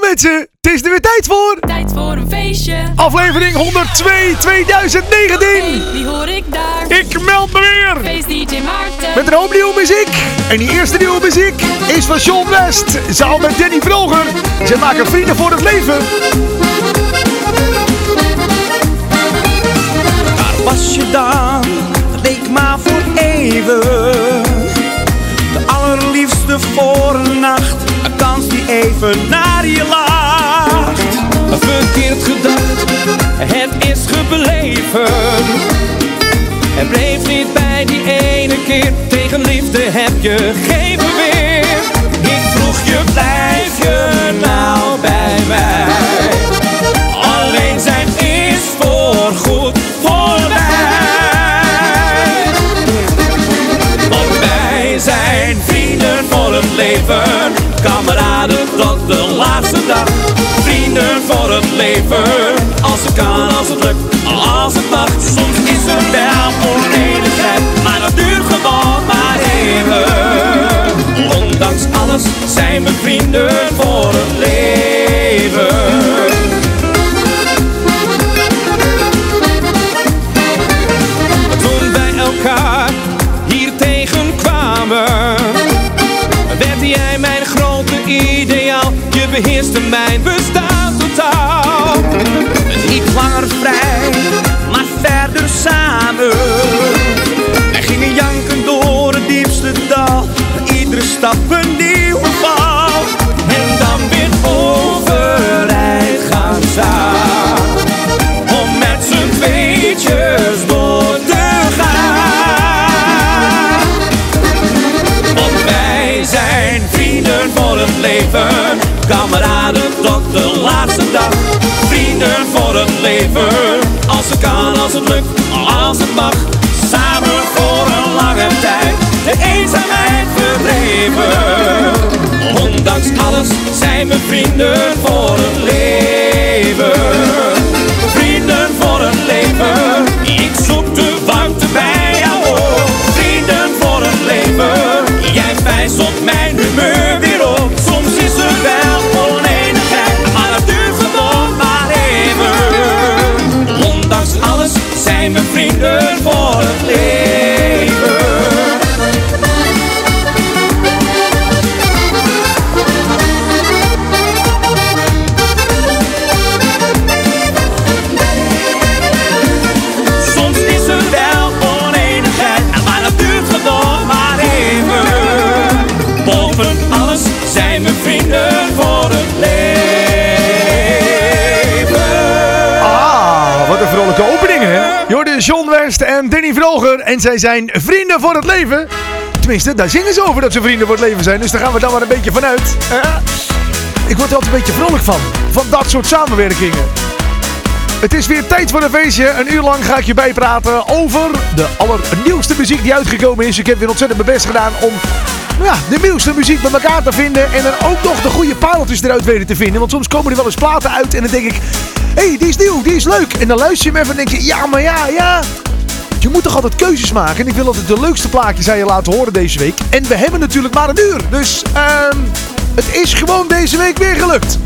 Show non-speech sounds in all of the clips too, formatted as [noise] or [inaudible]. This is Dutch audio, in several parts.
mensen, het is er weer tijd voor. Tijd voor een feestje. Aflevering 102 2019. Wie hoor ik daar? Ik meld me weer. Feest DJ Maarten. Met een hoop nieuwe muziek. En die eerste nieuwe muziek is van Sean West. Samen met Danny Vroger. Ze maken vrienden voor het leven. Waar was je dan? Het leek maar voor even. De allerliefste voor een nacht. Even naar je lacht. Verkeerd gedacht, het is gebleven. Het bleef niet bij die ene keer. Tegen liefde heb je geen weer. Ik vroeg je, blijf je nou bij mij? Alleen zijn is voorgoed voorbij. Want wij zijn vrienden voor het leven. Kameraden Als het kan, als het lukt, als het mag. Soms is er wel onenigheid. Maar dat duurt gewoon maar even. Ondanks alles zijn we vrienden voor het leven. Toen wij elkaar hier tegenkwamen Werd jij mijn grote ideaal Je beheerste mijn bestaan zwanger vrij. Als het kan, als het lukt, als het mag. Samen voor een lange tijd, de eenzaamheid verdreven. Ondanks alles zijn we vrienden voor het leven. West en Danny Vroger. En zij zijn vrienden voor het leven. Tenminste, daar zingen ze over dat ze vrienden voor het leven zijn. Dus daar gaan we dan maar een beetje vanuit. Ik word er altijd een beetje vrolijk van. Van dat soort samenwerkingen. Het is weer tijd voor een feestje. Een uur lang ga ik je bijpraten over de allernieuwste muziek die uitgekomen is. Ik heb weer ontzettend mijn best gedaan om nou ja, de nieuwste muziek bij elkaar te vinden. En dan ook nog de goede pareltjes eruit weten te vinden. Want soms komen er wel eens platen uit en dan denk ik... Hey, die is nieuw, die is leuk. En dan luister je hem even en denk je... Ja, maar ja, ja... Je moet toch altijd keuzes maken. En ik wil altijd de leukste plaatjes aan je laten horen deze week. En we hebben natuurlijk maar een uur. Dus ehm het is gewoon deze week weer gelukt.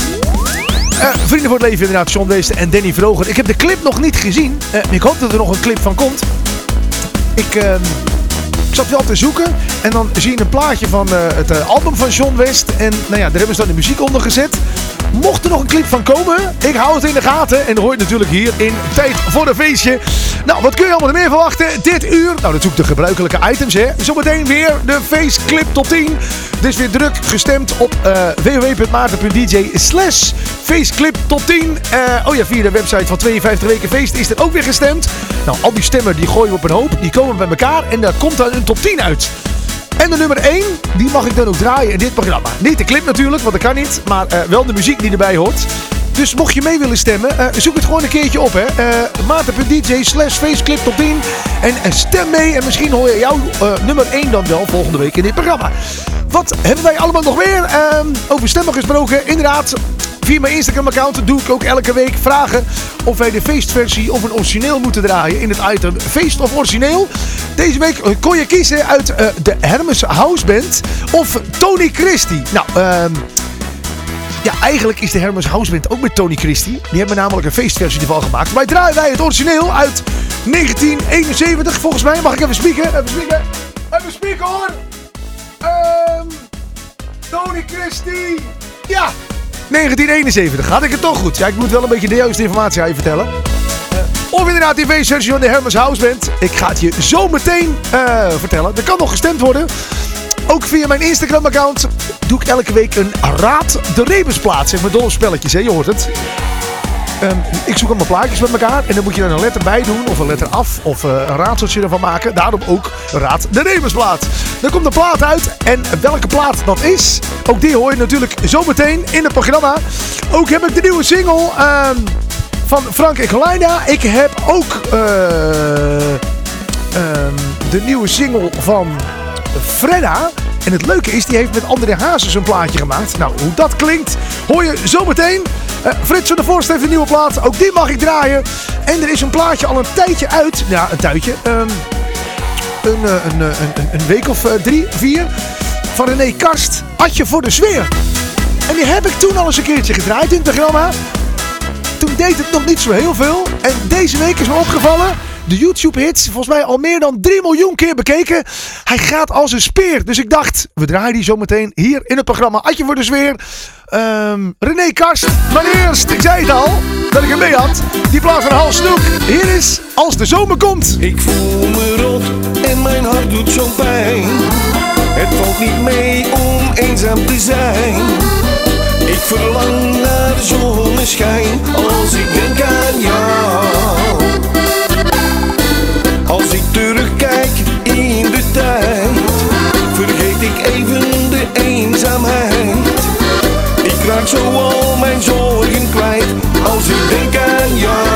Eh, vrienden voor het leven inderdaad, John Weester en Danny Vroger. Ik heb de clip nog niet gezien. Eh, ik hoop dat er nog een clip van komt. Ik, ehm, ik zat wel te zoeken en dan zie je een plaatje van eh, het eh, album van John West. En nou ja, daar hebben ze dan de muziek onder gezet. Mocht er nog een clip van komen, ik hou het in de gaten. En hoor je natuurlijk hier in Tijd voor een Feestje. Nou, wat kun je allemaal meer verwachten dit uur? Nou, natuurlijk de gebruikelijke items, hè. Zometeen weer de Faceclip top 10. Het is weer druk gestemd op uh, www.maarten.dj slash Faceclip top 10. Eh, oh ja, via de website van 52 Weken Feest is er ook weer gestemd. Nou, al die stemmen die gooien we op een hoop. Die komen bij elkaar en daar komt dan een top 10 uit. En de nummer 1, die mag ik dan ook draaien in dit programma. Niet de clip natuurlijk, want dat kan niet. Maar uh, wel de muziek die erbij hoort. Dus mocht je mee willen stemmen, uh, zoek het gewoon een keertje op. hè. Uh, Maarten.dj slash faceclip top 10. En, en, stem mee en misschien hoor je jouw nummer 1 dan wel volgende week in dit programma. Wat hebben wij allemaal nog meer? Ehm, over stemmen gesproken. Inderdaad, Via mijn Instagram-account doe ik ook elke week vragen of wij de feestversie of een origineel moeten draaien in het item feest of origineel. Deze week kon je kiezen uit uh, de Hermes House Band of Tony Christie. Nou, uh, Ja, eigenlijk is de Hermes House Band ook met Tony Christie. Die hebben namelijk een feestversie ervan gemaakt. Wij draaien wij het origineel uit 1971, volgens mij. Mag ik even spieken? Even spieken. Even spieken hoor. Ehm Tony Christie. Ja, 1971. Had ik het toch goed? Ja, ik moet wel een beetje de juiste informatie aan je vertellen. Eh, Of inderdaad die feestversie van de Hermes House Band. Ik ga het je zo meteen eh, vertellen. Er kan nog gestemd worden. Ook via mijn Instagram-account doe ik elke week een Raad de Rebus plaats. Zeg maar dolle spelletjes, hè? je hoort het. Ehm, ik zoek allemaal plaatjes met elkaar en dan moet je er een letter bij doen of een letter af of eh, een raadseltje ervan maken. Daarom ook Raad de Rebusplaat. Dan komt de plaat uit en welke plaat dat is, ook die hoor je natuurlijk zometeen in het programma. Ook heb ik de nieuwe single ehm, van Frank en. Ik heb ook eh, ehm, de nieuwe single van Fredda. En het leuke is, die heeft met André Hazes een plaatje gemaakt. Nou, hoe dat klinkt, hoor je zometeen. Eh Frits van der heeft een nieuwe plaat. Ook die mag ik draaien. En er is een plaatje al een tijdje uit. Ja, een tijdje. Ehm, een, eh, eh, een, een, een week of drie, vier. Van René Karst. Atje voor de sfeer. En die heb ik toen al eens een keertje gedraaid in het programma. Toen deed het nog niet zo heel veel. En deze week is me opgevallen. De YouTube-hits, volgens mij al meer dan 3 miljoen keer bekeken. Hij gaat als een speer. Dus ik dacht, we draaien die zo meteen hier in het programma. Atje voor de sfeer. Ehm René Karst. Maar eerst, ik zei het al, dat ik hem mee had. Die plaat van Hal Snoek. Hier is Als de zomer komt. Ik voel me rot en mijn hart doet zo pijn. Het valt niet mee om eenzaam te zijn. Ik verlang naar zonneschijn als ik denk aan jou. Als ik terugkijk in de tijd, vergeet ik even de eenzaamheid. Ik raak zo al mijn zorgen kwijt als ik denk aan jou.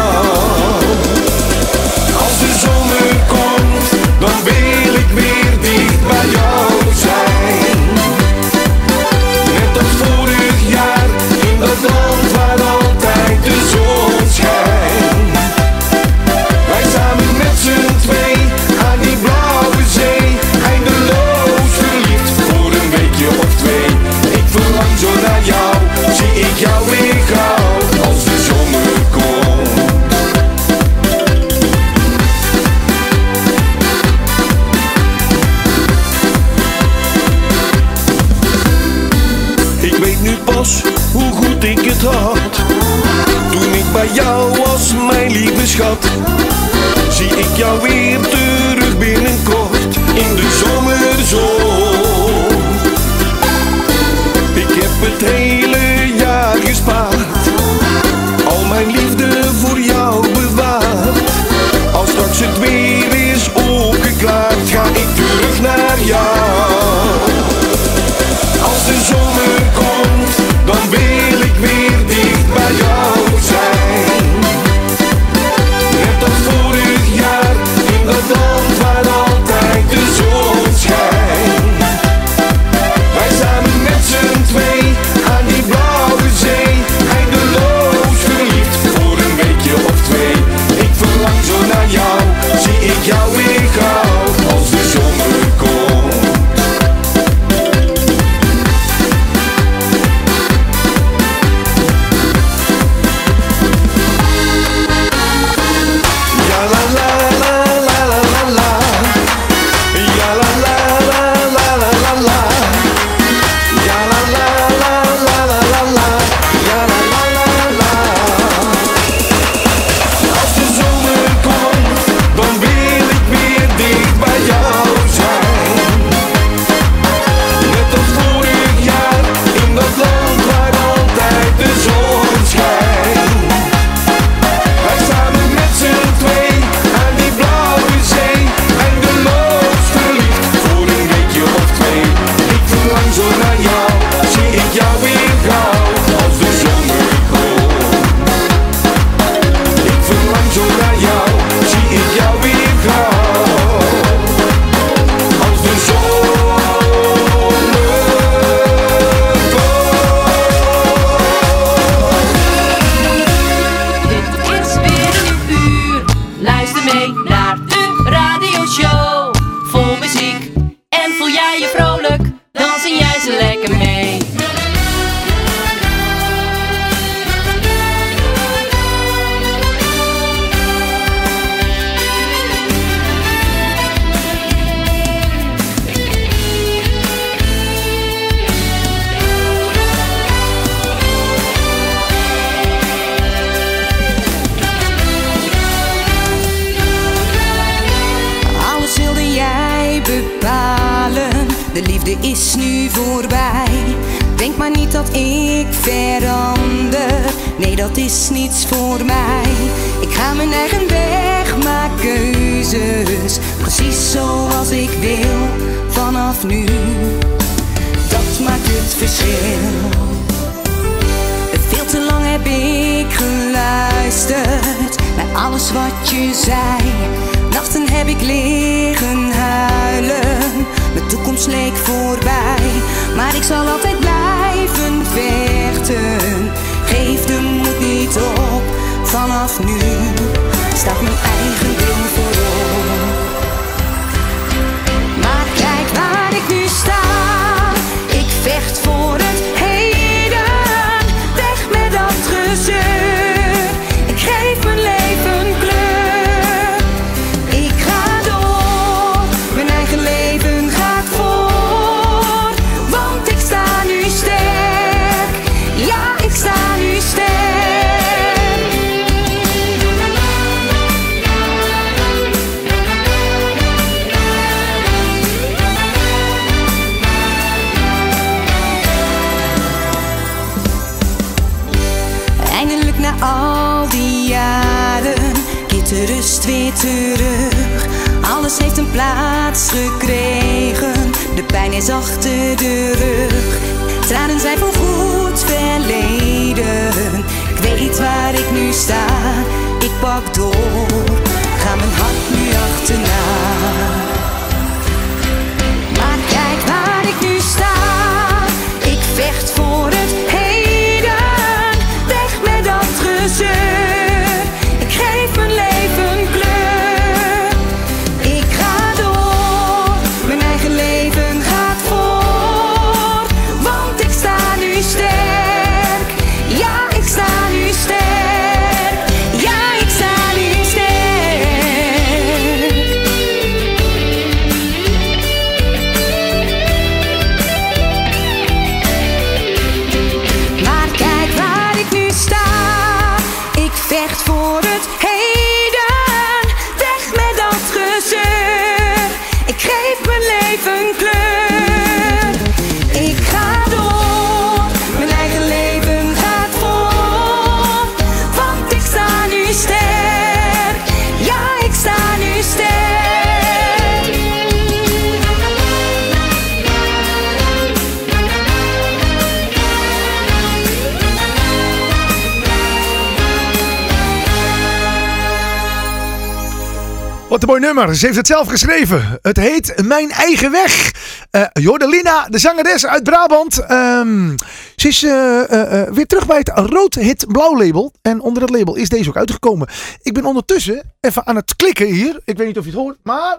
Wat een mooi nummer. Ze heeft het zelf geschreven. Het heet Mijn Eigen Weg. Eh Jordelina, de zangeres uit Brabant. Ehm, ze is eh, eh, weer terug bij het Rood Hit Blauw label. En onder dat label is deze ook uitgekomen. Ik ben ondertussen even aan het klikken hier. Ik weet niet of je het hoort, maar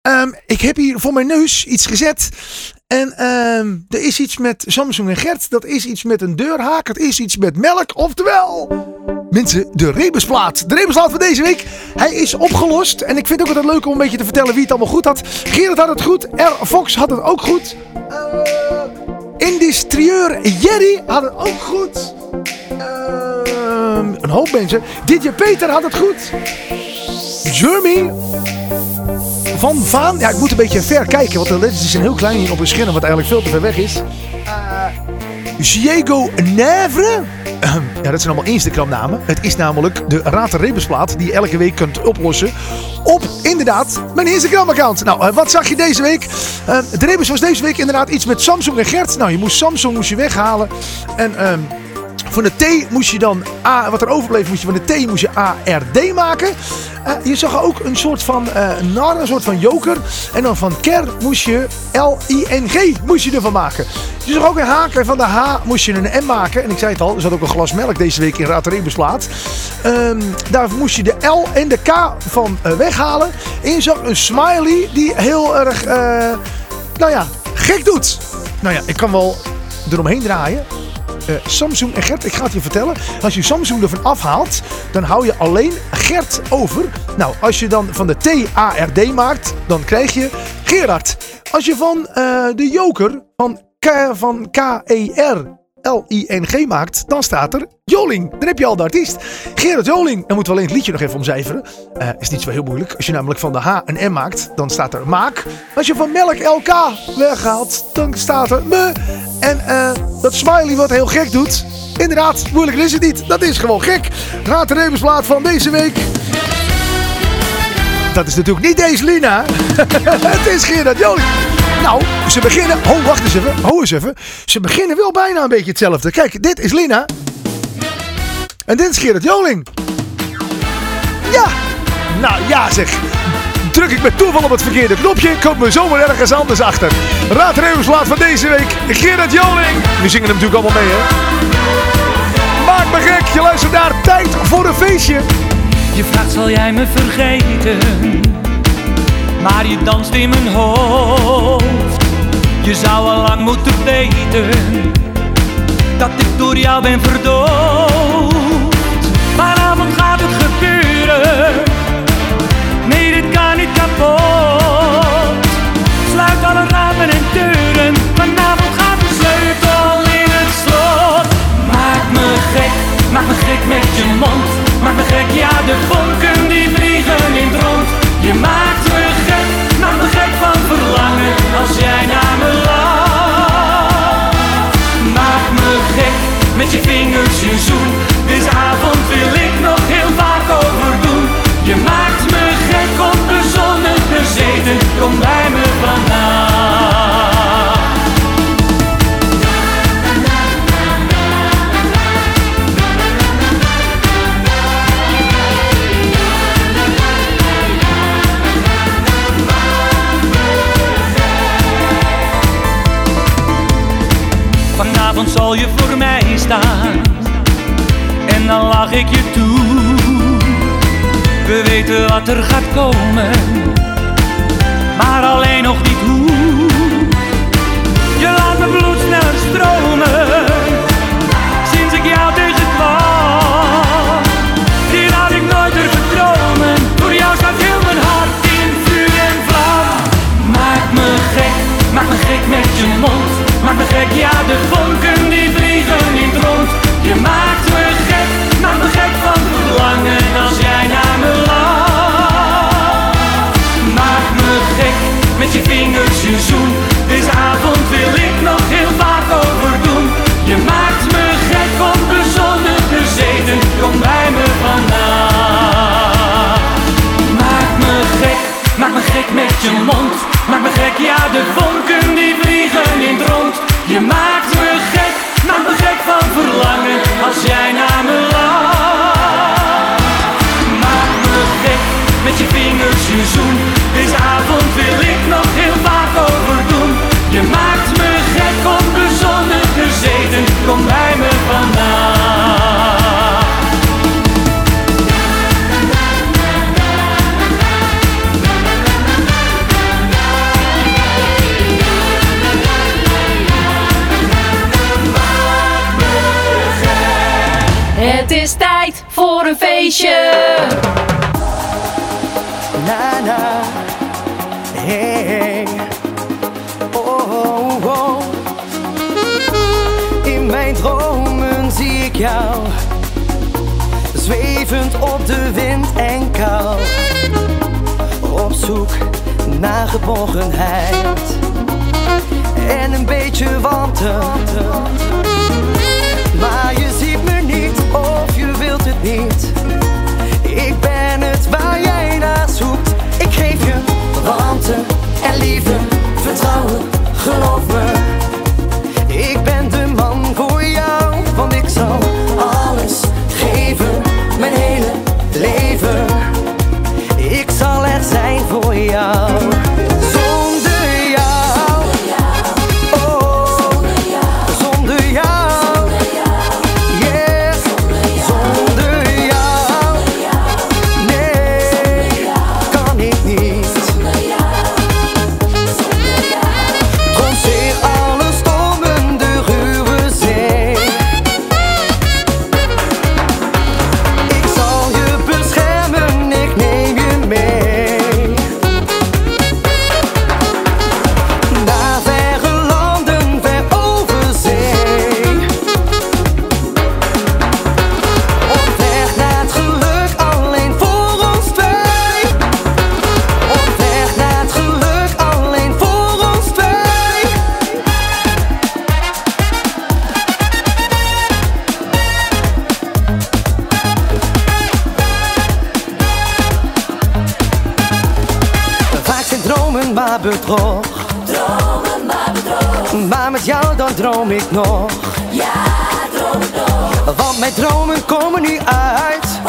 ehm, ik heb hier voor mijn neus iets gezet. En ehm, er is iets met Samsung en Gert. Dat is iets met een deurhaak. Het is iets met melk. Oftewel, mensen, de rebusplaat. De rebusplaat van deze week. Hij is opgelost. En ik vind het ook altijd leuk om een beetje te vertellen wie het allemaal goed had. Gerard had het goed. R. Fox had het ook goed. Eh Industrieur Jerry had het ook goed. Ehm, een hoop mensen. DJ Peter had het goed. Jeremy van. Ja, ik moet een beetje ver kijken, want de letters zijn heel klein hier op een scherm, wat eigenlijk veel te ver weg is. Uh, Diego Nevre. Ehm, Ja, dat zijn allemaal Instagram-namen. Het is namelijk de Raad Rebusplaat die je elke week kunt oplossen op inderdaad mijn Instagram-account. Nou, eh, wat zag je deze week? Eh, de Rebus was deze week inderdaad iets met Samsung en Gert. Nou, je moest Samsung moest je weghalen. En ehm, van de T moest je dan, A, wat er overbleef, moest je van de T moest je ARD maken. Eh, je zag ook een soort van eh nar, een soort van joker. En dan van ker moest je L-I-N-G moest je ervan maken. Je zag ook een haak en van de H moest je een M maken. En ik zei het al, er zat ook een glas melk deze week in Raad beslaat. Ehm daar moest je de L en de K van eh, weghalen. En je zag een smiley die heel erg, nou ja, gek doet. Nou ja, ik kan wel eromheen draaien. Eh, Samsung en Gert, ik ga het je vertellen. Als je Samsung ervan afhaalt, dan hou je alleen Gert over. Nou, als je dan van de T A R D maakt, dan krijg je Gerard. Als je van eh, de joker van K, van K R J-O-L-I-N-G maakt, dan staat er Joling. Dan heb je al de artiest. Gerard Joling. Dan moeten we alleen het liedje nog even omcijferen. Eh, is niet zo heel moeilijk. Als je namelijk van de H een M maakt, dan staat er maak. Als je van melk LK weghaalt, dan staat er me. En eh, dat smiley wat heel gek doet. Inderdaad, moeilijker is het niet. Dat is gewoon gek. Raad de Rebusplaat van deze week. Dat is natuurlijk niet deze Lina. [laughs] het is Gerard Joling. Nou, ze beginnen... Oh, wacht eens even. Ho eens even. Ze beginnen wel bijna een beetje hetzelfde. Kijk, dit is Lina. En dit is Gerard Joling. Ja. Nou ja zeg. Druk ik met toeval op het verkeerde knopje, komt me zomaar ergens anders achter. Raad de Rebusplaat van deze week. Gerard Joling. We zingen hem natuurlijk allemaal mee, hè. Maak me gek. Je luistert naar Tijd voor een feestje. Je vraagt zal jij me vergeten Maar je danst in mijn hoofd. Je zou al lang moeten weten Dat ik door jou ben verdoofd weten wat er gaat komen feestje. na hey. Oh, oh, oh. In mijn dromen zie ik jou, zwevend op de wind en kou. Op zoek naar geborgenheid en een beetje warmte. Liefde, vertrouwen, geloof nog. Ja, droom nog. Want mijn dromen komen nu uit.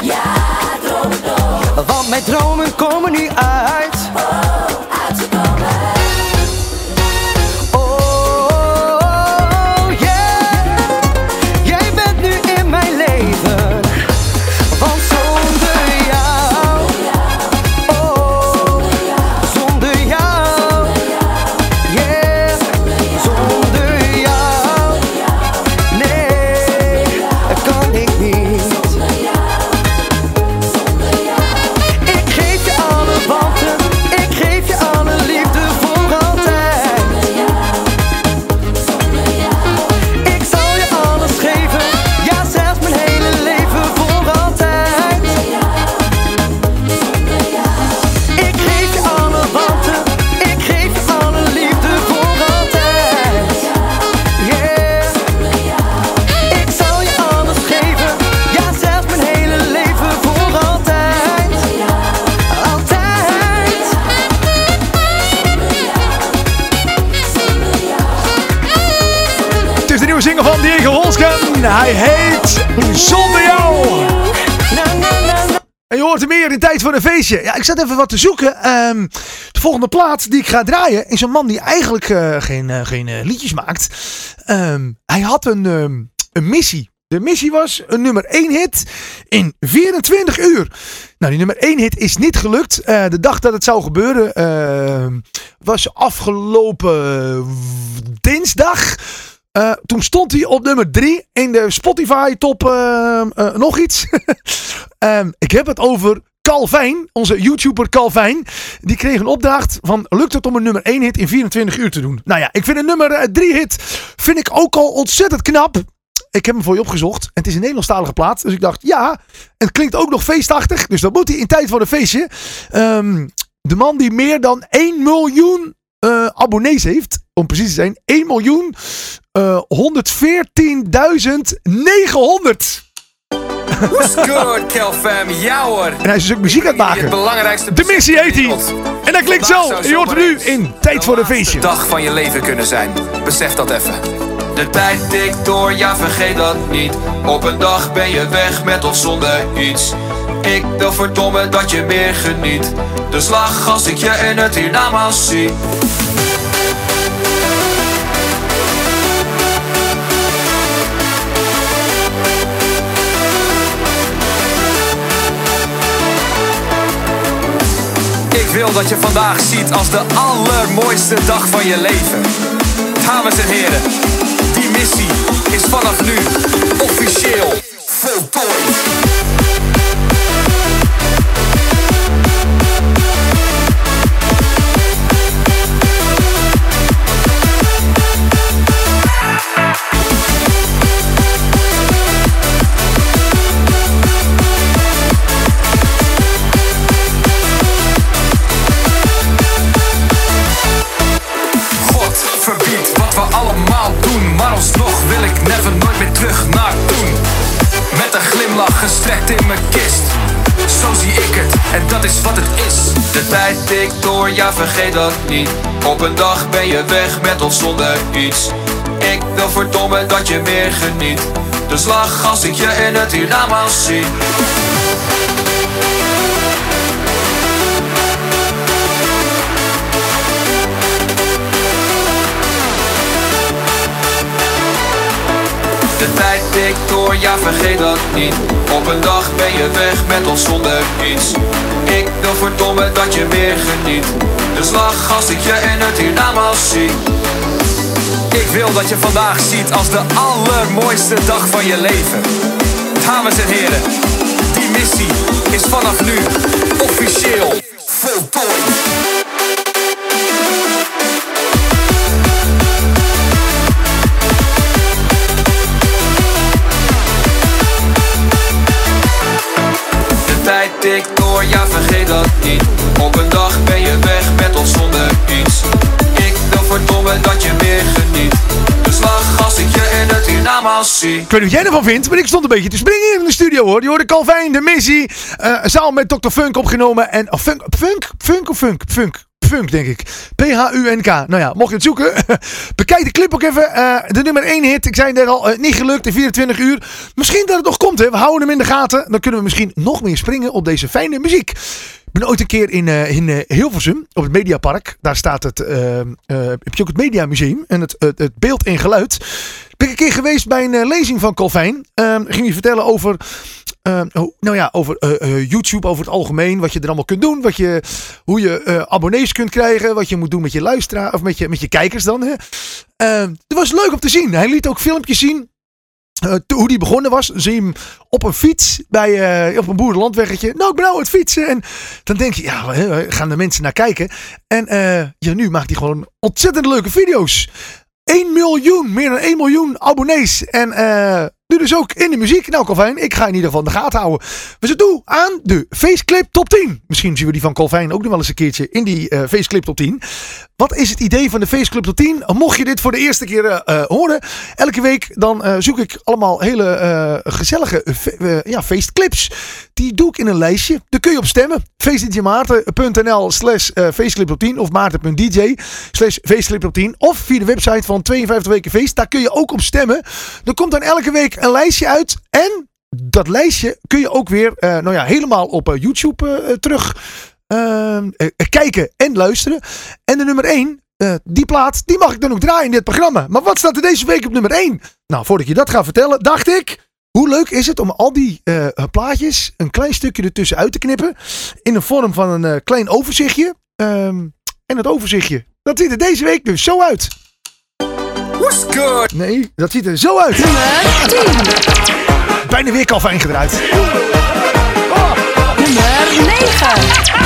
ja, droom nog. Want mijn dromen komen nu uit. Nieuwe van Diego Holsken. Hij heet Zonder jou. En je hoort er meer in tijd voor een feestje. Ja, ik zat even wat te zoeken. Ehm, de volgende plaat die ik ga draaien is een man die eigenlijk eh, geen, eh, geen eh, liedjes maakt. Ehm, hij had een, ehm, een missie. De missie was een nummer 1 hit in 24 uur. Nou, die nummer 1 hit is niet gelukt. De dag dat het zou gebeuren was afgelopen dinsdag. Eh, toen stond hij op nummer 3 in de Spotify top ehm, eh, nog iets. [laughs] Ehm, ik heb het over Calvijn, onze YouTuber Calvijn. Die kreeg een opdracht van lukt het om een nummer 1 hit in 24 uur te doen. Nou ja, ik vind een nummer 3 hit vind ik ook al ontzettend knap. Ik heb hem voor je opgezocht. En het is een Nederlandstalige plaat. Dus ik dacht, ja. Het klinkt ook nog feestachtig. Dus dat moet hij in tijd voor een feestje. Ehm, de man die meer dan 1 miljoen eh, abonnees heeft. Om precies te zijn. 1 miljoen eh 114.900. What's good, Kel fam? Ja hoor. En hij is dus ook muziek aan het Het maken. belangrijkste De missie heet hij. En dat klinkt zo. je hoort hem nu in Tijd voor een de feestje. dag van je leven kunnen zijn. Besef dat even. De tijd tikt door, ja vergeet dat niet. Op een dag ben je weg met of zonder iets. Ik wil verdomme dat je meer geniet. Dus lach als ik je in het hiernamaals zie. Wil dat je vandaag ziet als de allermooiste dag van je leven. Dames en heren, die missie is vanaf nu officieel voltooid. Dat niet. Op een dag ben je weg met of zonder iets. Ik wil verdomme dat je meer geniet. Dus lach als ik je in het hiernamaals zie. De tijd tikt door, ja vergeet dat niet Op een dag ben je weg met of zonder iets Ik wil verdomme dat je meer geniet Dus lach als ik je in het hiernamaals zie. Ik wil dat je vandaag ziet als de allermooiste dag van je leven. Dames en heren, die missie is vanaf nu officieel voltooid. De tijd tikt door, ja vergeet dat niet. Op een dag ben je weg verdomme dat je meer geniet Dus lach ik je in het hiernamaals Ik weet niet wat jij ervan vindt, maar ik stond een beetje te springen in de studio hoor. Je hoorde Calvin, de missie. eh samen met Dr. Funk opgenomen. En, of funk, funk, funk of funk? Funk. Punk, denk ik. P-H-U-N-K. Nou ja, mocht je het zoeken, [laughs] bekijk de clip ook even. Eh, de nummer 1 hit, ik zei net al, eh, niet gelukt in 24 uur. Misschien dat het nog komt, hè. We houden hem in de gaten. Dan kunnen we misschien nog meer springen op deze fijne muziek. Ben ooit een keer in, eh, in eh, Hilversum, op het Mediapark. Daar staat het, eh, heb je ook het Media Museum en het, het, beeld en geluid. Ben ik een keer geweest bij een lezing van Calvijn. Ehm, ging hij vertellen over, ehm, oh, nou ja, over YouTube, over het algemeen. Wat je er allemaal kunt doen. Wat je, hoe je abonnees kunt krijgen. Wat je moet doen met je luisteraar, of met je, met je kijkers dan. Hè. Ehm, het was leuk om te zien. Hij liet ook filmpjes zien. To- hoe die begonnen was, zie je hem op een fiets bij, eh, op een boerenlandweggetje. Nou, ik ben nou aan het fietsen. En dan denk je, ja, gaan de mensen naar kijken. En eh, ja, nu maakt hij gewoon ontzettend leuke video's. 1 miljoen, meer dan 1 miljoen abonnees. En nu dus ook in de muziek. Nou, Calvin, ik ga in ieder geval de gaten houden. We zijn toe aan de Faceclip Top 10. Misschien zien we die van Calvin ook nog wel eens een keertje in die Faceclip Top 10. Wat is het idee van de Faceclip Top 10? Mocht je dit voor de eerste keer eh, eh, horen. Elke week dan eh, zoek ik allemaal hele gezellige ja, feestclips. Die doe ik in een lijstje. Daar kun je op stemmen. feestdjmaarten.nl slash faceclip top 10 of maarten.dj slash faceclip top 10 of via de website van 52 weken feest. Daar kun je ook op stemmen. Er komt dan elke week een lijstje uit en dat lijstje kun je ook weer nou ja, helemaal op YouTube terug kijken en luisteren. En de nummer 1, die plaat, die mag ik dan ook draaien in dit programma. Maar wat staat er deze week op nummer 1? Nou, voordat ik je dat ga vertellen, dacht ik... Hoe leuk is het om al die eh, plaatjes een klein stukje ertussen uit te knippen. In de vorm van een eh, klein overzichtje. Ehm, en het overzichtje, dat ziet er deze week dus zo uit. Nee, dat ziet er zo uit. Bijna weer kalfijn gedraaid. Nummer 9.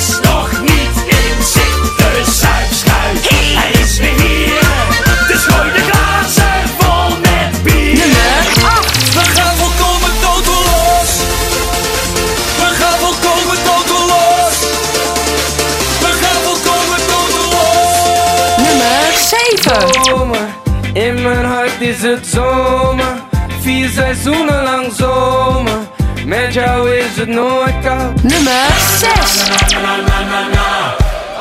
Is nog niet in zicht. De zuidschuit, hij is weer hier. Dus gooi de glazen vol met bier. 8. We gaan volkomen totaal los. We gaan volkomen totaal los. We gaan volkomen totaal los. Nummer 7. zomer. In mijn hart is het. Seizoenen lang zomer. Met jou is het nooit koud. Nummer 6.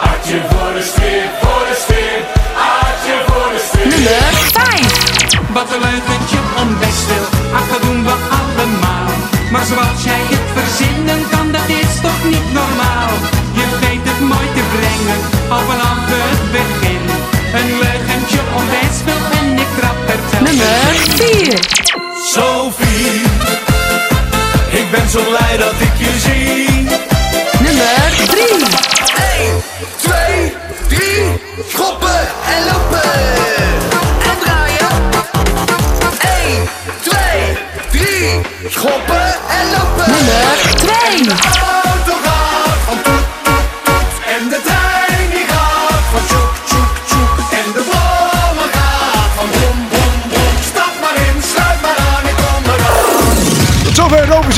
Hartje voor de strip, voor de strip. Hartje voor de strip. Nummer 5. Wat een leugentje om best wil, ach dat doen we allemaal. Maar zoals jij het verzinnen kan, dat is toch niet normaal. Je weet het mooi te brengen, al vanaf het begin. Een leugentje om best wil en ik trap er telkens Nummer 4. Sophie, ik ben zo blij dat ik je zie. Nummer 3. 2, 3, schoppen en lopen. En draaien. 1, 2, 3, schoppen en lopen. Nummer 2.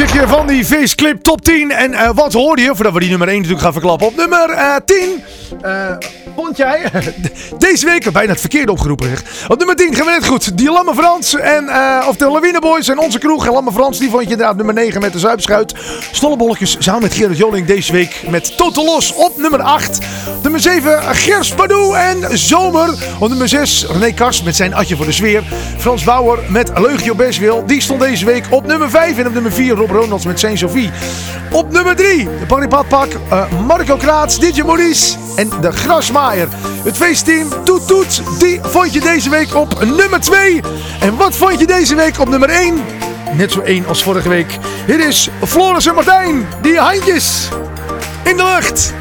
Overzichtje van die Faceclip Top 10. En eh, wat hoorde je, voordat we die nummer 1 natuurlijk gaan verklappen. Op nummer eh, 10 eh, vond jij [laughs] deze week, bijna het verkeerde opgeroepen zeg. Op nummer 10 gaan we net goed. Die Lamme Frans en, eh, of de Lawine Boys en onze kroeg. En Lamme Frans, die vond je inderdaad nummer 9 met de Zuipschuit. Stollebolletjes samen met Gerard Joling deze week met Total Los op nummer 8. Nummer 7 Gers Padoe en Zomer. Op nummer 6 René Kars met zijn Atje voor de Sfeer. Frans Bauer met Leugje op Bestwil. Die stond deze week op nummer 5. En op nummer 4 Rob Ronalds met Saint Sophie. Op nummer 3 de Padpak, eh, Marco Kraats, DJ Maurice en de Grasmaaier. Het feestteam Toet Toet, die vond je deze week op nummer 2. En wat vond je deze week op nummer 1? Net zo 1 als vorige week. Hier is Floris en Martijn, die handjes in de lucht.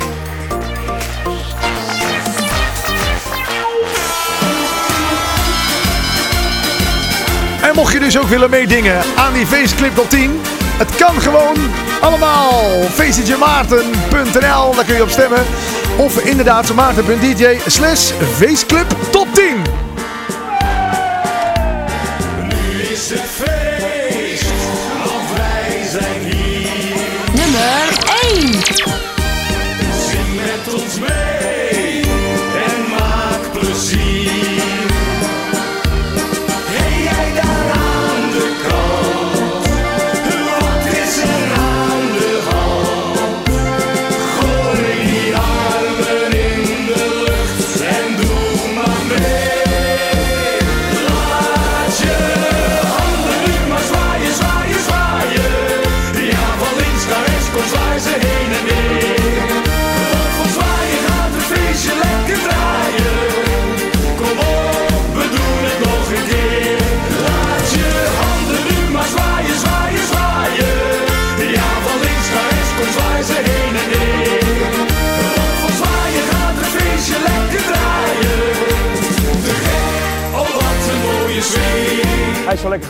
Mocht je dus ook willen meedingen aan die feestclip top 10. Het kan gewoon allemaal. feestdjmaarten.nl, daar kun je op stemmen. Of inderdaad maarten.dj slash feestclip top 10. Is het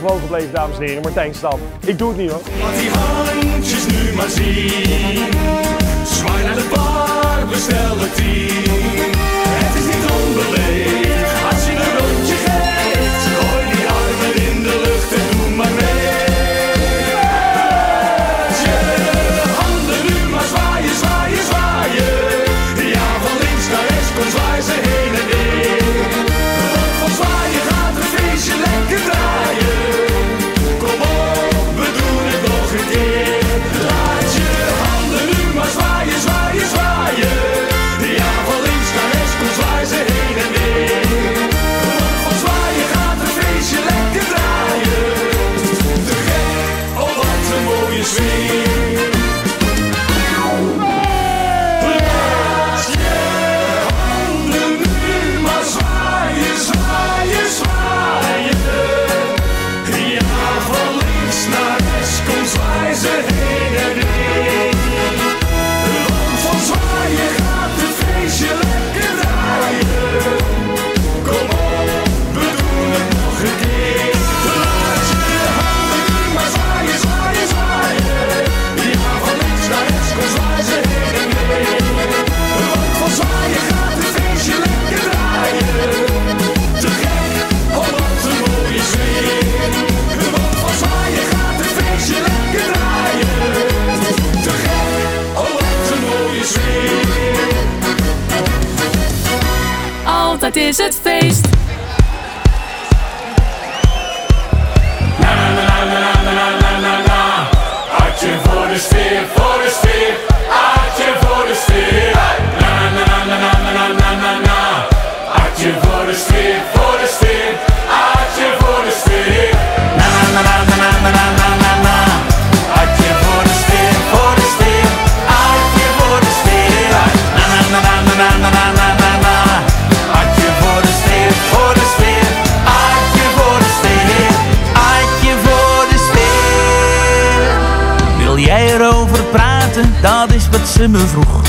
gewoon gebleven, dames en heren. Martijn Stam. Ik doe het niet hoor. Laat die handjes nu maar zien. Zwaai naar de bar, bestel het tien. Het is niet onbeleefd Altijd is het feest. Me vroeg.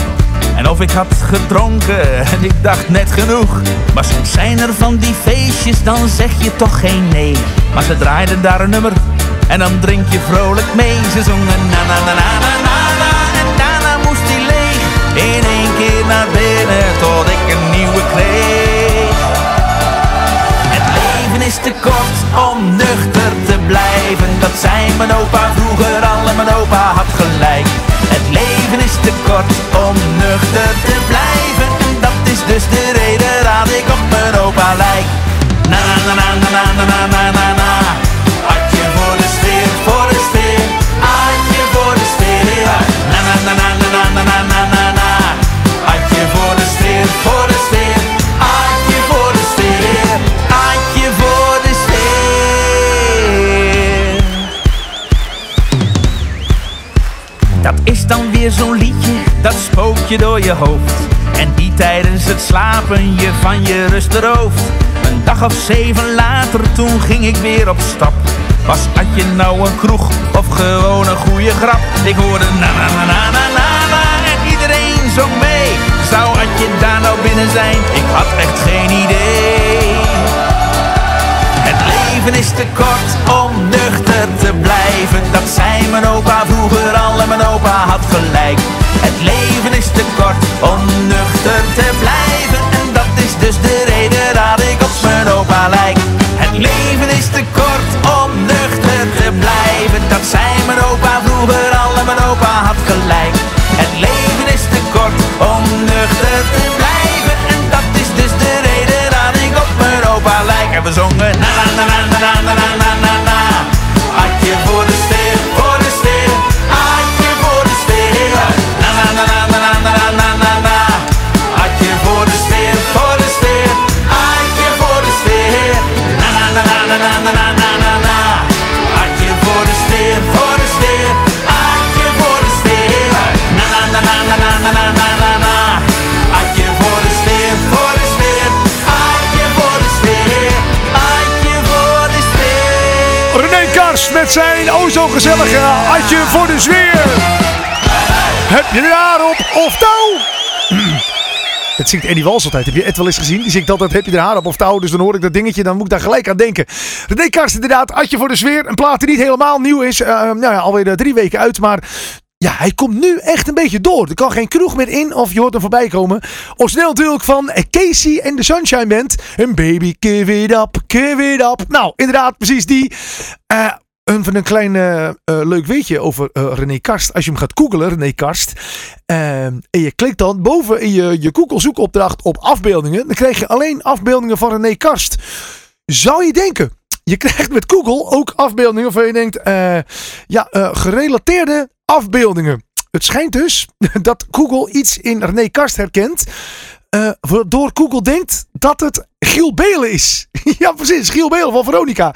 En of ik had gedronken en ik dacht net genoeg. Maar soms zijn er van die feestjes, dan zeg je toch geen nee. Maar ze draaiden daar een nummer en dan drink je vrolijk mee. Ze zongen na na na na na na na en daarna moest hij leeg. In één keer naar binnen tot ik een nieuwe kreeg. Het leven is te kort om nuchter te blijven. Dat zei mijn opa vroeger al en mijn opa had gelijk. Leven is te kort om nuchter te blijven. En dat is dus de reden dat ik op mijn opa lijk. Na na na na na na na na na is dan weer zo'n liedje, dat spookt je door je hoofd. En die tijdens het slapen je van je rust rooft. Een dag of zeven later, toen ging ik weer op stap. Was had je nou een kroeg of gewoon een goede grap? Ik hoorde na na na na na na na en iedereen zong mee. Zou had je daar nou binnen zijn? Ik had echt geen idee. Het leven is te kort om nuchter te blijven dat zei mijn opa vroeger al en mijn opa had gelijk. Het leven is te kort om nuchter te blijven en dat is dus de reden dat ik op mijn opa lijk. Het leven is te kort om nuchter te blijven, dat zei mijn opa vroeger al en mijn opa had gelijk. Het leven is te kort om nuchter te blijven en dat is dus de reden dat ik op mijn opa lijk. En we zongen. Met zijn o zo gezellige Adje voor de sfeer. Heb je daarop of touw? [clears throat] Het zingt Eddie Wals altijd. Heb je Ed wel eens gezien? Die zingt altijd, heb je er haar op of touw? Dus dan hoor ik dat dingetje, dan moet ik daar gelijk aan denken. René Karst inderdaad, Adje voor de sfeer. Een plaat die niet helemaal nieuw is. Eh, nou ja, alweer eh, drie weken uit, maar... Ja, hij komt nu echt een beetje door. Er kan geen kroeg meer in of je hoort hem voorbij komen. Origineel natuurlijk van Casey en de Sunshine Band. Een baby, give it up, give it up. Nou, inderdaad, precies die. Eh, van een klein eh, eh, leuk weetje over eh, René Karst. Als je hem gaat googlen, René Karst. eh, en je klikt dan boven in je, je Google zoekopdracht op afbeeldingen. Dan krijg je alleen afbeeldingen van René Karst. Zou je denken, je krijgt met Google ook afbeeldingen waarvan je denkt, ja, gerelateerde afbeeldingen. Het schijnt dus [laughs] dat Google iets in René Karst herkent. waardoor Google denkt dat het Giel Belen is. [laughs] ja, precies. Giel Belen van Veronica.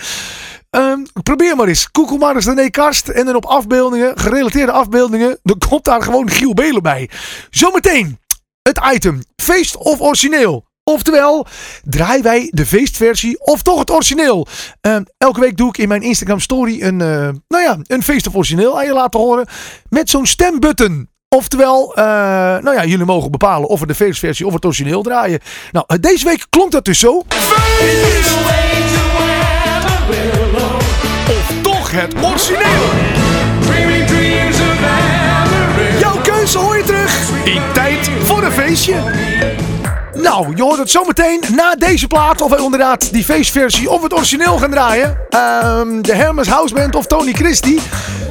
Ehm, probeer maar eens. Google maar eens René Karst. En dan op afbeeldingen, gerelateerde afbeeldingen. Dan komt daar gewoon Giel Belen bij. Zometeen het item. Feest of origineel? Oftewel, draaien wij de feestversie of toch het origineel? Ehm, elke week doe ik in mijn Instagram story een, eh, nou ja, een feest of origineel aan je laten horen. Met zo'n stembutton. Oftewel, eh, nou ja, jullie mogen bepalen of we de feestversie of het origineel draaien. Nou, eh, deze week klonk dat dus zo. Het origineel. Jouw keuze hoor je terug in tijd voor een feestje. Nou, je hoort het zometeen na deze plaat. Of inderdaad die feestversie of het origineel gaan draaien. Ehm, de Hermes House Band of Tony Christie.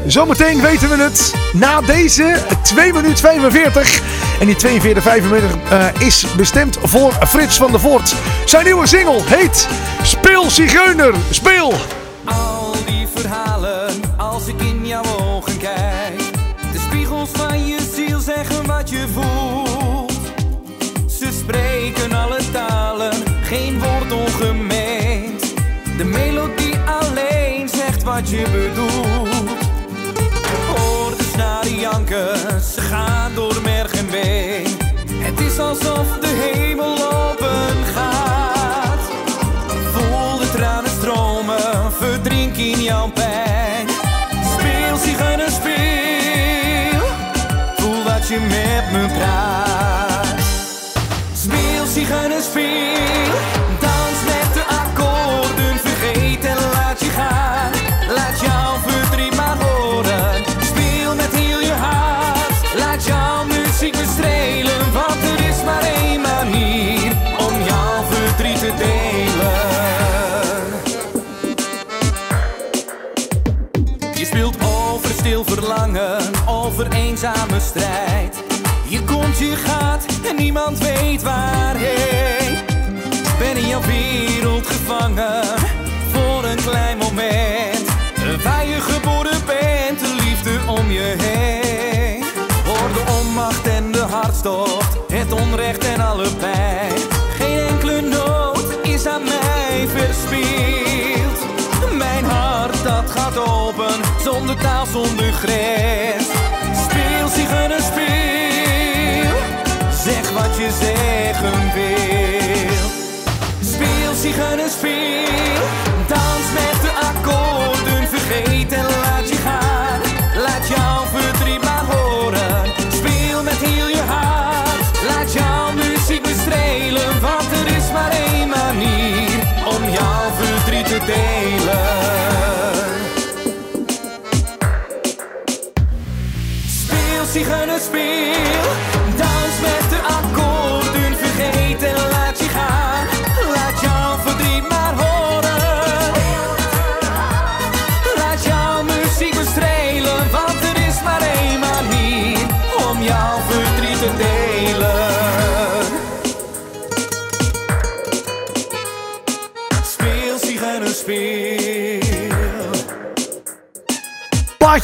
Zometeen weten we het na deze 2 minuten 45. En die 42, 45 eh, is bestemd voor Frits van der Voort. Zijn nieuwe single heet Speel Zigeuner, Speel. Al die verhalen, wat je bedoelt. Hoor de snaren janken, ze gaan strijd. Je komt, je gaat en niemand weet waarheen. Ben in jouw wereld gevangen voor een klein moment. Waar je geboren bent, de liefde om je heen. Hoor de onmacht en de hartstocht, het onrecht en alle pijn. Geen enkele nood is aan mij verspild. Mijn hart dat gaat open, zonder taal, zonder grens. Speel. Zeg wat je zeggen wil. Speel, zigeuner, speel. Dans met de akkoorden, vergeet en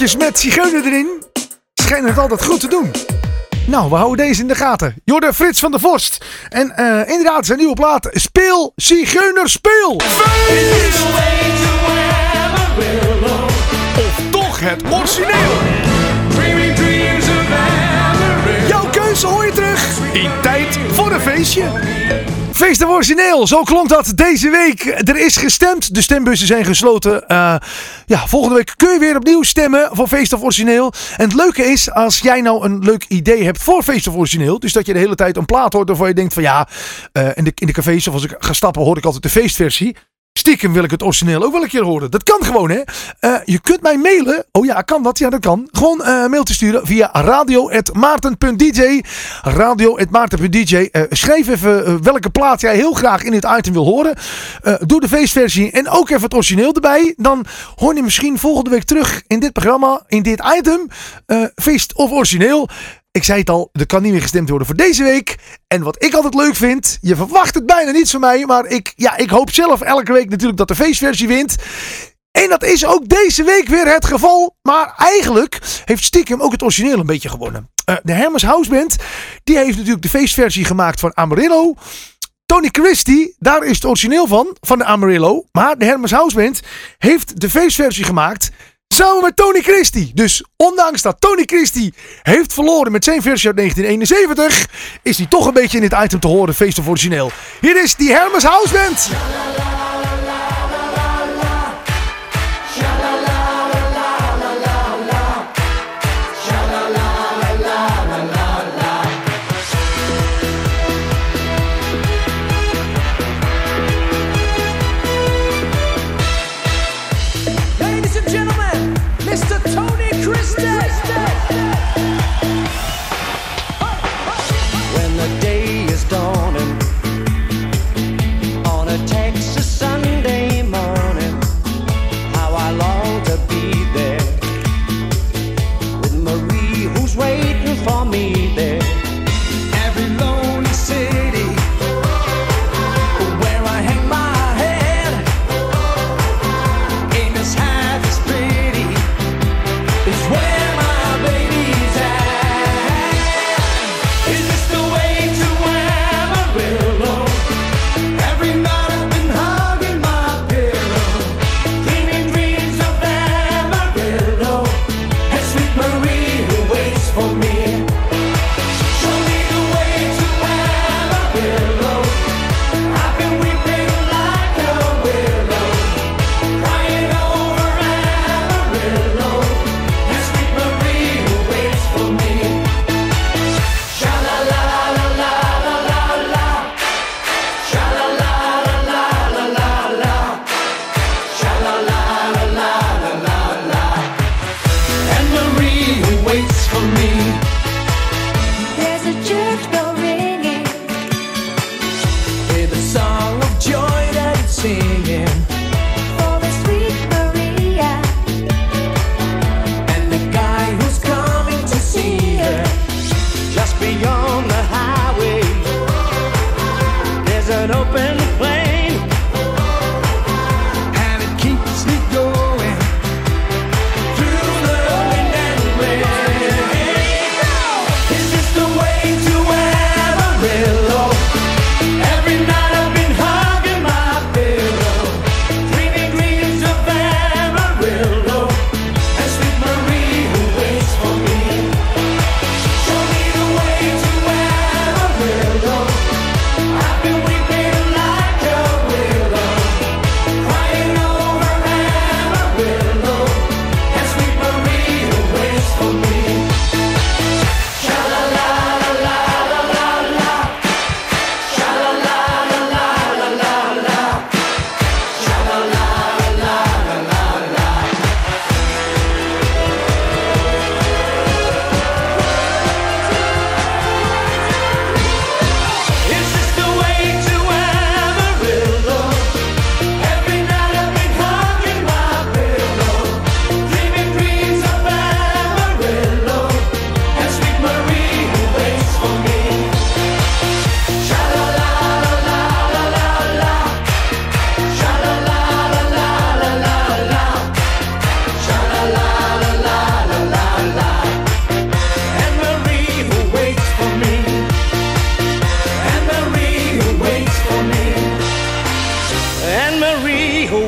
Plaatjes met zigeuner erin. Schijnen het altijd goed te doen. Nou, we houden deze in de gaten. Jorde Frits van der Vorst. En eh, inderdaad, zijn nieuwe plaat. Speel, Zigeuner, speel! Of toch het origineel. Feestje. Feest of origineel, zo klonk dat deze week. Er is gestemd, de stembussen zijn gesloten. Eh, ja, volgende week kun je weer opnieuw stemmen voor Feest of origineel. En het leuke is, als jij nou een leuk idee hebt voor Feest of origineel. Dus dat je de hele tijd een plaat hoort waarvan je denkt van ja, eh, in, de, in de cafés of als ik ga stappen hoor ik altijd de feestversie. Stiekem wil ik het origineel ook wel een keer horen. Dat kan gewoon, hè. Eh, je kunt mij mailen. Oh ja, kan dat? Ja, dat kan. Gewoon eh, een mailtje sturen via radio.maarten.dj. Radio.maarten.dj. Eh schrijf even welke plaat jij heel graag in dit item wil horen. Doe de feestversie en ook even het origineel erbij. Dan hoor je misschien volgende week terug in dit programma, in dit item. feest of origineel. Ik zei het al, er kan niet meer gestemd worden voor deze week. En wat ik altijd leuk vind, je verwacht het bijna niet van mij. Maar ik, ja, ik hoop zelf elke week natuurlijk dat de feestversie wint. En dat is ook deze week weer het geval. Maar eigenlijk heeft stiekem ook het origineel een beetje gewonnen. Eh, de Hermes House Band, die heeft natuurlijk de feestversie gemaakt van Amarillo. Tony Christie, daar is het origineel van, van de Amarillo. Maar de Hermes House Band heeft de feestversie gemaakt samen met Tony Christie. Dus ondanks dat Tony Christie heeft verloren met zijn versie uit 1971, is hij toch een beetje in dit item te horen, feest of origineel. Hier is die Hermes House Band.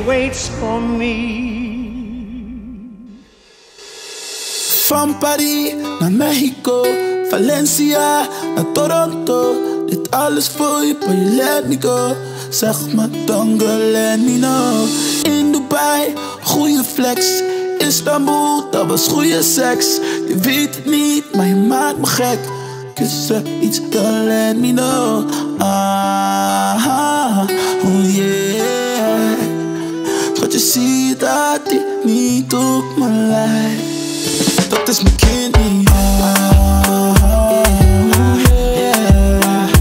Waits for me. Van Paris naar Mexico, Valencia naar Toronto. dit alles voor je, maar je let me go. Zeg maar go, let me know. In Dubai, goede flex. Istanbul, dat was goede seks. Je weet het niet, maar je maakt me gek. Kussen iets, dan let me know. Ah, oh yeah. Je ziet dat hij niet op me lijkt. Dat is mijn kind niet.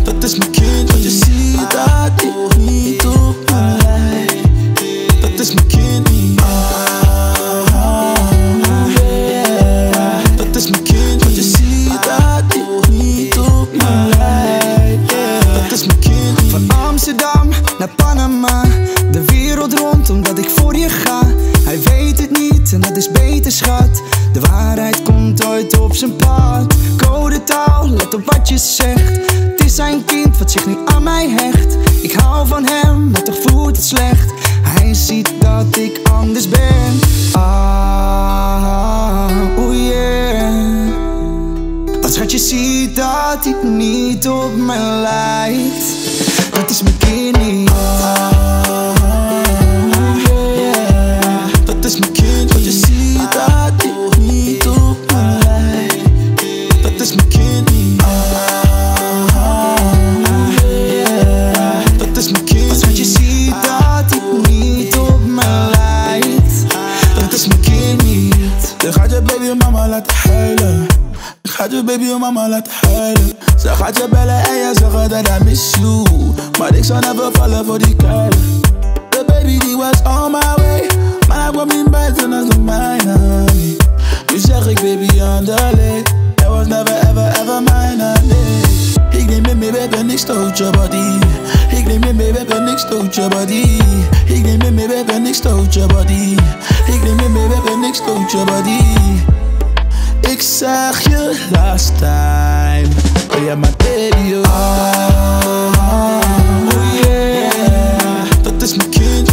Dat is mijn kind, want je ziet dat niet op Hij weet het niet en dat is beter schat. De waarheid komt ooit op zijn pad. Code taal, let op wat je zegt. Het is zijn kind wat zich niet aan mij hecht. Ik hou van hem, maar toch voelt het slecht. Hij ziet dat ik anders ben. Ah, oh yeah. Want schat, je ziet dat hij niet op me lijkt. Dat is mijn kind niet. Dat Je gaat je baby en mama laten huilen. Ze gaat je bellen en je zeggen dat I miss you. Maar ik zou never vallen voor die kuilen. The baby die was on my way. Maar hij kwam niet buiten als de mijne. Nu zeg ik baby underlay. It was never ever ever mine. Eh. Nee. Ik neem je mee, baby, niks stoot je body. Ik neem je mee, baby, niks stoot je body. Ik neem je mee, baby, niks stoot je body. Ik neem je mee, baby, niks stoot je body. Ik zeg je last time. Ben je mijn baby, oh. oh yeah. Dat is mijn kind,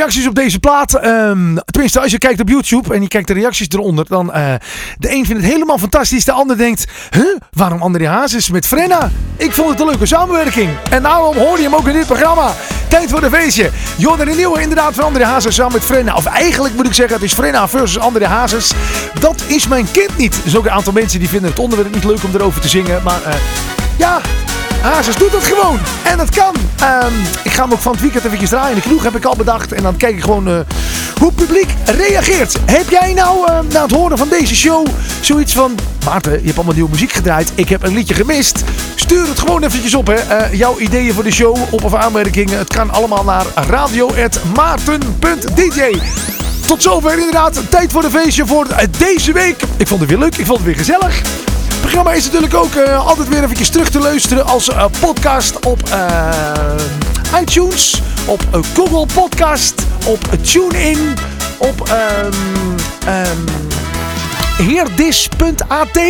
reacties op deze plaat. Ehm, tenminste, als je kijkt op YouTube en je kijkt de reacties eronder, dan eh, de een vindt het helemaal fantastisch, de ander denkt, huh, waarom André Hazes met Frenna? Ik vond het een leuke samenwerking. En daarom hoor je hem ook in dit programma. Tijd voor een feestje. Jordan de Nieuwe inderdaad van André Hazes samen met Frenna. Of eigenlijk moet ik zeggen, het is Frenna versus André Hazes. Dat is mijn kind niet. Er ook een aantal mensen die vinden het onderwerp niet leuk om erover te zingen. Maar eh, ja, Hazes doet het gewoon. En dat kan. Ehm, ik ga hem ook van het weekend eventjes draaien. De kroeg heb ik al bedacht. En dan kijk ik gewoon eh, hoe het publiek reageert. Heb jij nou eh, na het horen van deze show zoiets van... Maarten, je hebt allemaal nieuwe muziek gedraaid. Ik heb een liedje gemist. Stuur het gewoon eventjes op. Hè. Eh, jouw ideeën voor de show, op- of aanmerkingen. Het kan allemaal naar radio.maarten.dj Tot zover inderdaad. Tijd voor de feestje voor eh, deze week. Ik vond het weer leuk. Ik vond het weer gezellig. Programma is natuurlijk ook eh, altijd weer eventjes terug te luisteren als eh, podcast op eh, iTunes, op Google Podcast, op TuneIn, op ehm ehm, heerdis.at,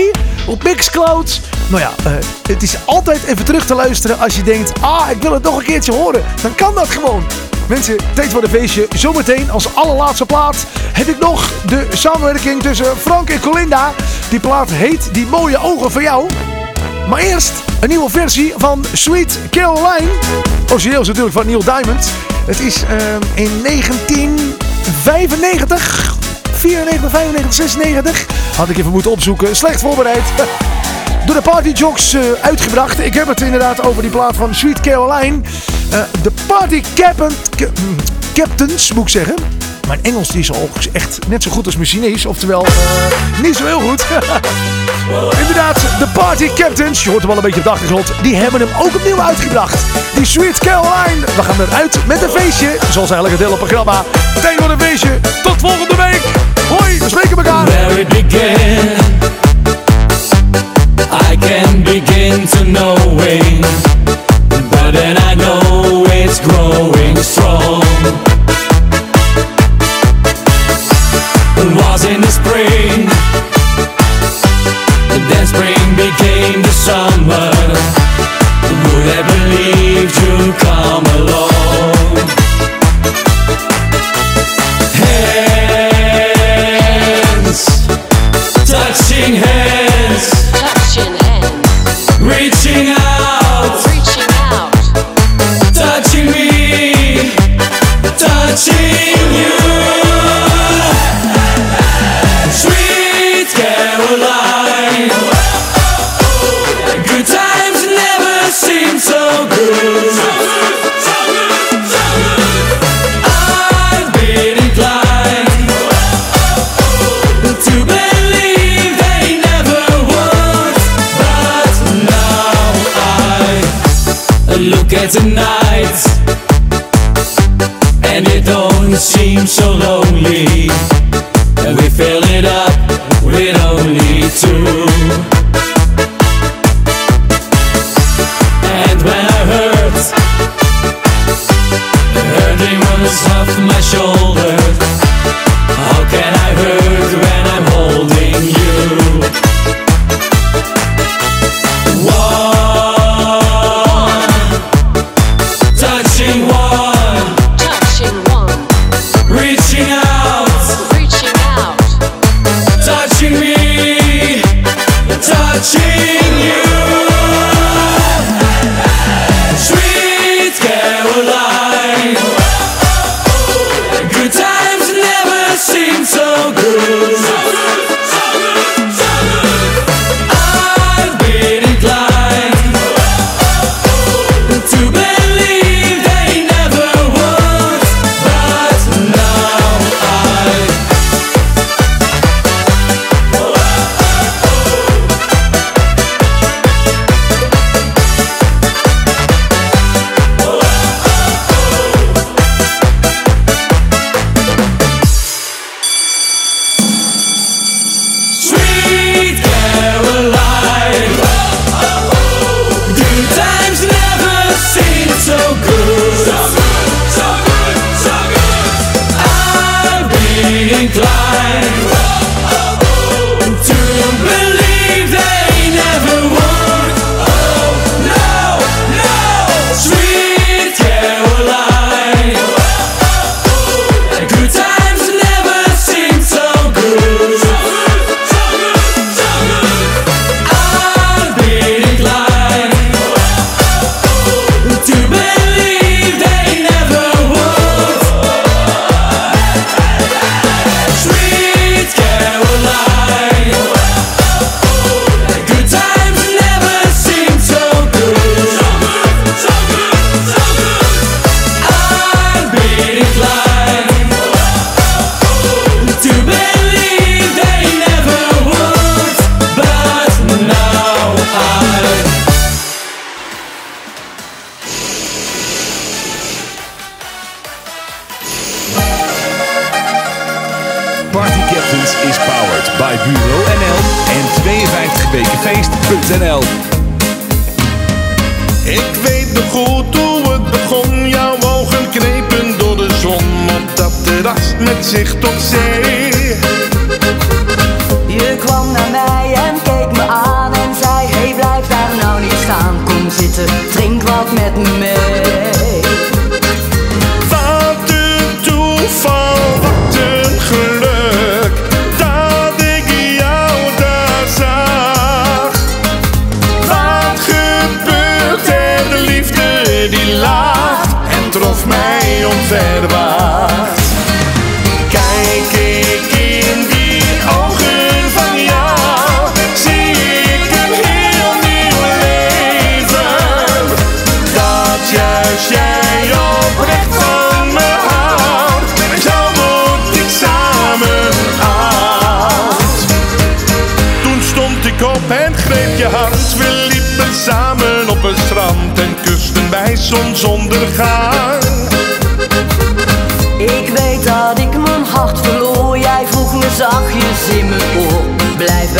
op Mixcloud. Nou ja, eh, het is altijd even terug te luisteren als je denkt, ah, ik wil het nog een keertje horen. Dan kan dat gewoon. Mensen, tijd voor de feestje. Zometeen als allerlaatste plaat heb ik nog de samenwerking tussen Frank en Colinda. Die plaat heet Die mooie ogen van jou. Maar eerst een nieuwe versie van Sweet Caroline. Origineel is natuurlijk van Neil Diamond. Het is ehm, in 1995, 94, 95, 96. Had ik even moeten opzoeken. Slecht voorbereid. [laughs] Door de Party Jocks eh, uitgebracht. Ik heb het inderdaad over die plaat van Sweet Caroline. Eh, de Party mm, Captains, moet ik zeggen. Mijn Engels die is al echt net zo goed als mijn Chinees. Oftewel, [laughs] niet zo heel goed. [laughs] Inderdaad, de Party Captains, je hoort hem wel een beetje op de achtergrond. Die hebben hem ook opnieuw uitgebracht. Die Sweet Caroline. We gaan eruit met een feestje. Zoals eigenlijk het hele programma. Tijd voor een feestje. Tot volgende week. Where it began I can begin to knowing But in 52wekenfeest.nl. Ik weet nog goed hoe het begon. Jouw ogen knepen door de zon op dat terras met zicht tot zee. Je kwam naar mij en keek me aan en zei Hey blijf daar nou niet staan, kom zitten, drink wat met me lacht en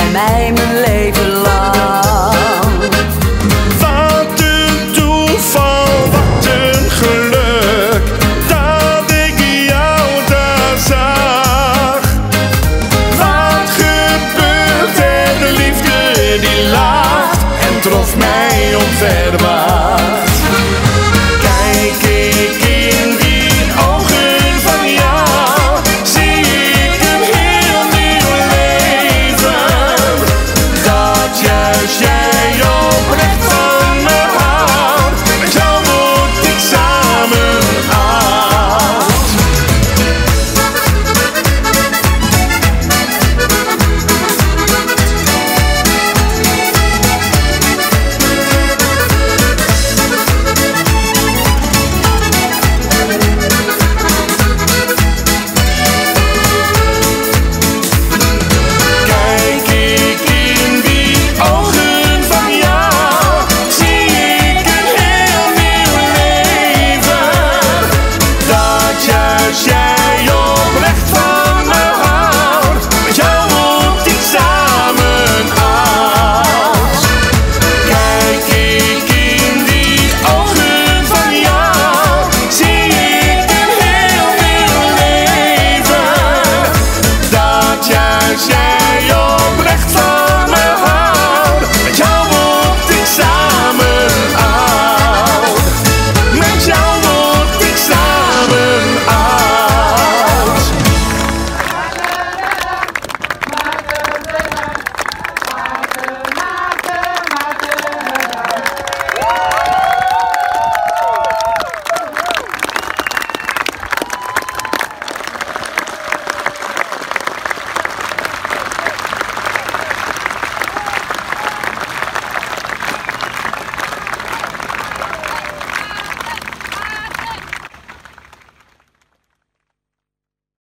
bij mij mijn leven lang. Wat een toeval, wat een geluk Dat ik jou daar zag. Wat gebeurt er, de liefde die lacht En trof mij onverwacht